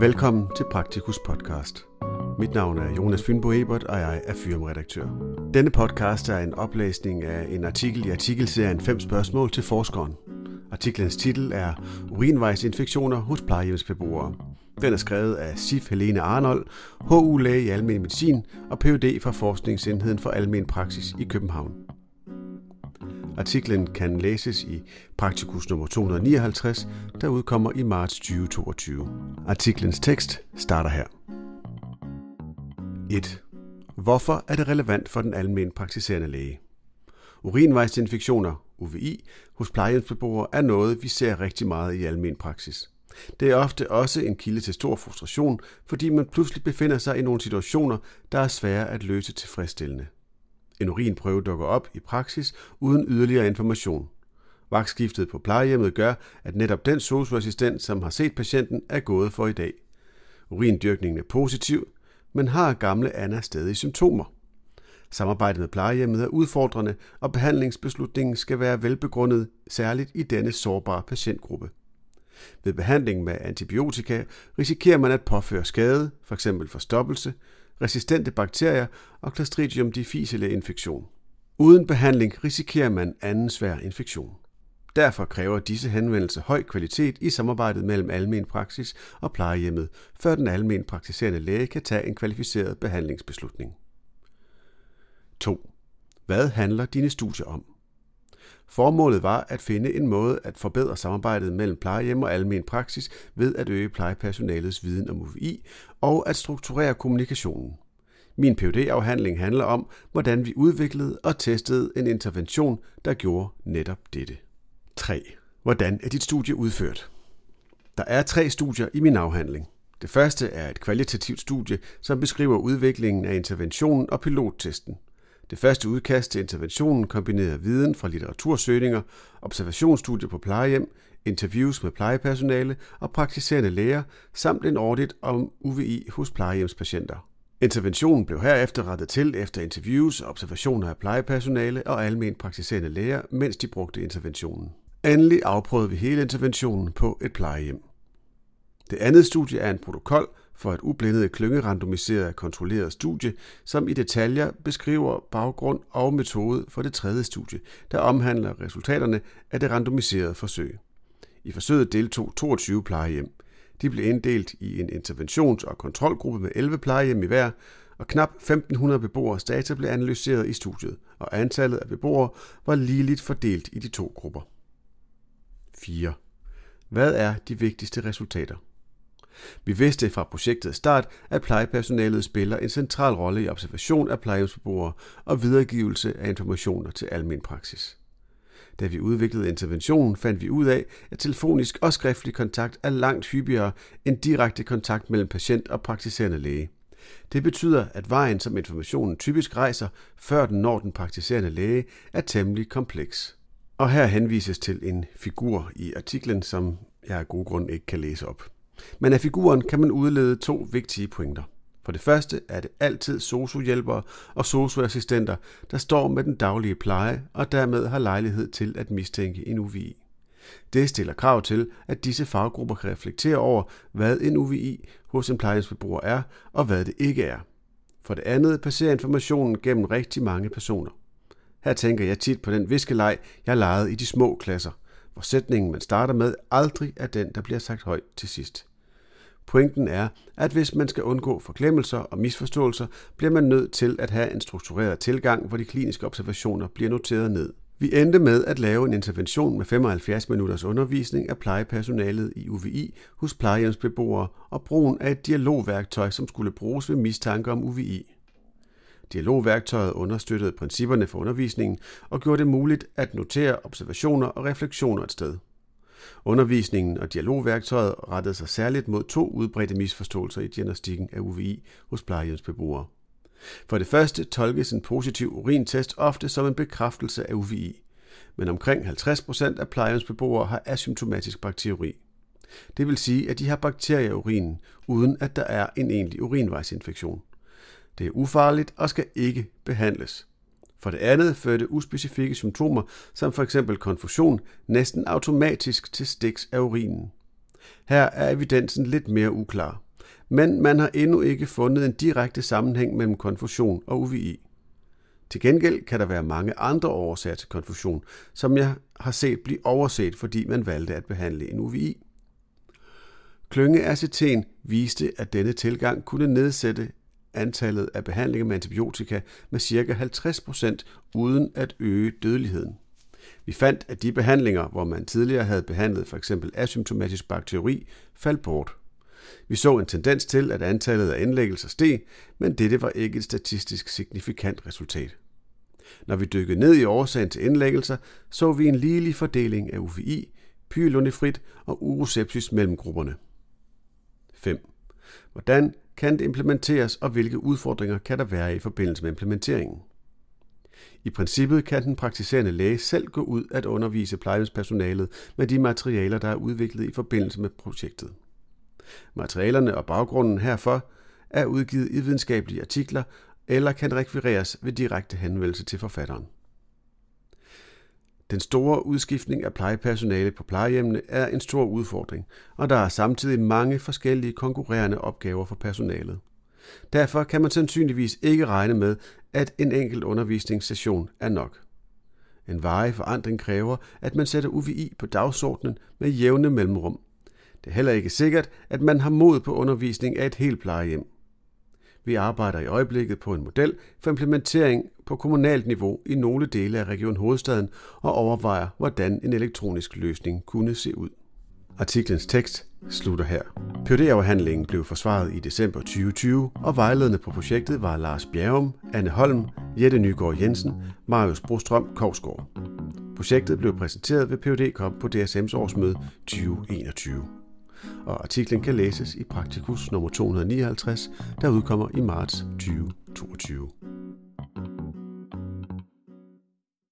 Velkommen til Praktikus podcast. Mit navn er Jonas Fynbo Ebert, og jeg er firmaredaktør. Denne podcast er en oplæsning af en artikel i artikelserien 5 spørgsmål til forskeren. Artiklens titel er Urinvejsinfektioner hos plejehjemsbeboere. Den er skrevet af Sif Helene Arnold, HU-læge i almen medicin og Ph.D. fra Forskningsenheden for Almen Praksis i København. Artiklen kan læses i Praktikus nummer 259, der udkommer i marts 2022. Artiklens tekst starter her. 1. Hvorfor er det relevant for den almen praktiserende læge? Urinvejsinfektioner, UVI, hos plejehjemsbeboere er noget, vi ser rigtig meget i almen praksis. Det er ofte også en kilde til stor frustration, fordi man pludselig befinder sig i nogle situationer, der er svære at løse tilfredsstillende. En urinprøve dukker op i praksis uden yderligere information. Vagtskiftet på plejehjemmet gør, at netop den socioassistent, som har set patienten, er gået for i dag. Urindyrkningen er positiv, men har gamle Anna stadig symptomer. Samarbejdet med plejehjemmet er udfordrende, og behandlingsbeslutningen skal være velbegrundet, særligt i denne sårbare patientgruppe. Ved behandling med antibiotika risikerer man at påføre skade, f.eks. forstoppelse, resistente bakterier og Clostridium difficile infektion. Uden behandling risikerer man anden svær infektion. Derfor kræver disse henvendelser høj kvalitet i samarbejdet mellem almen praksis og plejehjemmet, før den almen praktiserende læge kan tage en kvalificeret behandlingsbeslutning. 2. Hvad handler dine studier om? Formålet var at finde en måde at forbedre samarbejdet mellem plejehjem og almen praksis ved at øge plejepersonalets viden om UVI og at strukturere kommunikationen. Min phd afhandling handler om, hvordan vi udviklede og testede en intervention, der gjorde netop dette. 3. Hvordan er dit studie udført? Der er tre studier i min afhandling. Det første er et kvalitativt studie, som beskriver udviklingen af interventionen og pilottesten. Det første udkast til interventionen kombinerer viden fra litteratursøgninger, observationsstudier på plejehjem, interviews med plejepersonale og praktiserende læger, samt en audit om UVI hos plejehjemspatienter. Interventionen blev herefter rettet til efter interviews og observationer af plejepersonale og almen praktiserende læger, mens de brugte interventionen. Endelig afprøvede vi hele interventionen på et plejehjem. Det andet studie er en protokol for et ublindet klyngerandomiseret kontrolleret studie, som i detaljer beskriver baggrund og metode for det tredje studie, der omhandler resultaterne af det randomiserede forsøg. I forsøget deltog 22 plejehjem. De blev inddelt i en interventions- og kontrolgruppe med 11 plejehjem i hver, og knap 1500 beboeres data blev analyseret i studiet, og antallet af beboere var ligeligt fordelt i de to grupper. 4. Hvad er de vigtigste resultater? Vi vidste fra projektets start, at plejepersonalet spiller en central rolle i observation af plejehjemsbeboere og videregivelse af informationer til almen praksis. Da vi udviklede interventionen, fandt vi ud af, at telefonisk og skriftlig kontakt er langt hyppigere end direkte kontakt mellem patient og praktiserende læge. Det betyder, at vejen, som informationen typisk rejser, før den når den praktiserende læge, er temmelig kompleks. Og her henvises til en figur i artiklen, som jeg af gode grund ikke kan læse op. Men af figuren kan man udlede to vigtige pointer. For det første er det altid sociohjælpere og socioassistenter, der står med den daglige pleje og dermed har lejlighed til at mistænke en UVI. Det stiller krav til, at disse faggrupper kan reflektere over, hvad en UVI hos en plejehjemsbeboer er, og hvad det ikke er. For det andet passerer informationen gennem rigtig mange personer. Her tænker jeg tit på den viskeleg, jeg legede i de små klasser hvor sætningen, man starter med, aldrig er den, der bliver sagt højt til sidst. Pointen er, at hvis man skal undgå forglemmelser og misforståelser, bliver man nødt til at have en struktureret tilgang, hvor de kliniske observationer bliver noteret ned. Vi endte med at lave en intervention med 75 minutters undervisning af plejepersonalet i UVI hos plejehjemsbeboere og brugen af et dialogværktøj, som skulle bruges ved mistanke om UVI. Dialogværktøjet understøttede principperne for undervisningen og gjorde det muligt at notere observationer og refleksioner et sted. Undervisningen og dialogværktøjet rettede sig særligt mod to udbredte misforståelser i diagnostikken af UVI hos plejehjemsbeboere. For det første tolkes en positiv urintest ofte som en bekræftelse af UVI, men omkring 50% af plejehjemsbeboere har asymptomatisk bakteriuri. Det vil sige, at de har bakterier i urinen, uden at der er en egentlig urinvejsinfektion. Det er ufarligt og skal ikke behandles. For det andet fører det uspecifikke symptomer, som f.eks. konfusion, næsten automatisk til stiks af urinen. Her er evidensen lidt mere uklar. men man har endnu ikke fundet en direkte sammenhæng mellem konfusion og UVI. Til gengæld kan der være mange andre årsager til konfusion, som jeg har set blive overset, fordi man valgte at behandle en UVI. Klyngeaceten viste, at denne tilgang kunne nedsætte antallet af behandlinger med antibiotika med ca. 50% uden at øge dødeligheden. Vi fandt, at de behandlinger, hvor man tidligere havde behandlet f.eks. asymptomatisk bakteri, faldt bort. Vi så en tendens til, at antallet af indlæggelser steg, men dette var ikke et statistisk signifikant resultat. Når vi dykkede ned i årsagen til indlæggelser, så vi en ligelig fordeling af UVI, pyelonefrit og urosepsis mellem grupperne. 5. Hvordan kan det implementeres, og hvilke udfordringer kan der være i forbindelse med implementeringen? I princippet kan den praktiserende læge selv gå ud at undervise plejehjemspersonalet med de materialer, der er udviklet i forbindelse med projektet. Materialerne og baggrunden herfor er udgivet i videnskabelige artikler eller kan rekvireres ved direkte henvendelse til forfatteren. Den store udskiftning af plejepersonale på plejehjemmene er en stor udfordring, og der er samtidig mange forskellige konkurrerende opgaver for personalet. Derfor kan man sandsynligvis ikke regne med, at en enkelt undervisningssession er nok. En varig forandring kræver, at man sætter UVI på dagsordenen med jævne mellemrum. Det er heller ikke sikkert, at man har mod på undervisning af et helt plejehjem. Vi arbejder i øjeblikket på en model for implementering på kommunalt niveau i nogle dele af Region Hovedstaden og overvejer, hvordan en elektronisk løsning kunne se ud. Artiklens tekst slutter her. PhD-afhandlingen blev forsvaret i december 2020, og vejledende på projektet var Lars Bjergum, Anne Holm, Jette Nygaard Jensen, Marius Brostrøm Kovsgaard. Projektet blev præsenteret ved PhD Cup på DSM's årsmøde 2021 og artiklen kan læses i Praktikus nummer 259, der udkommer i marts 2022.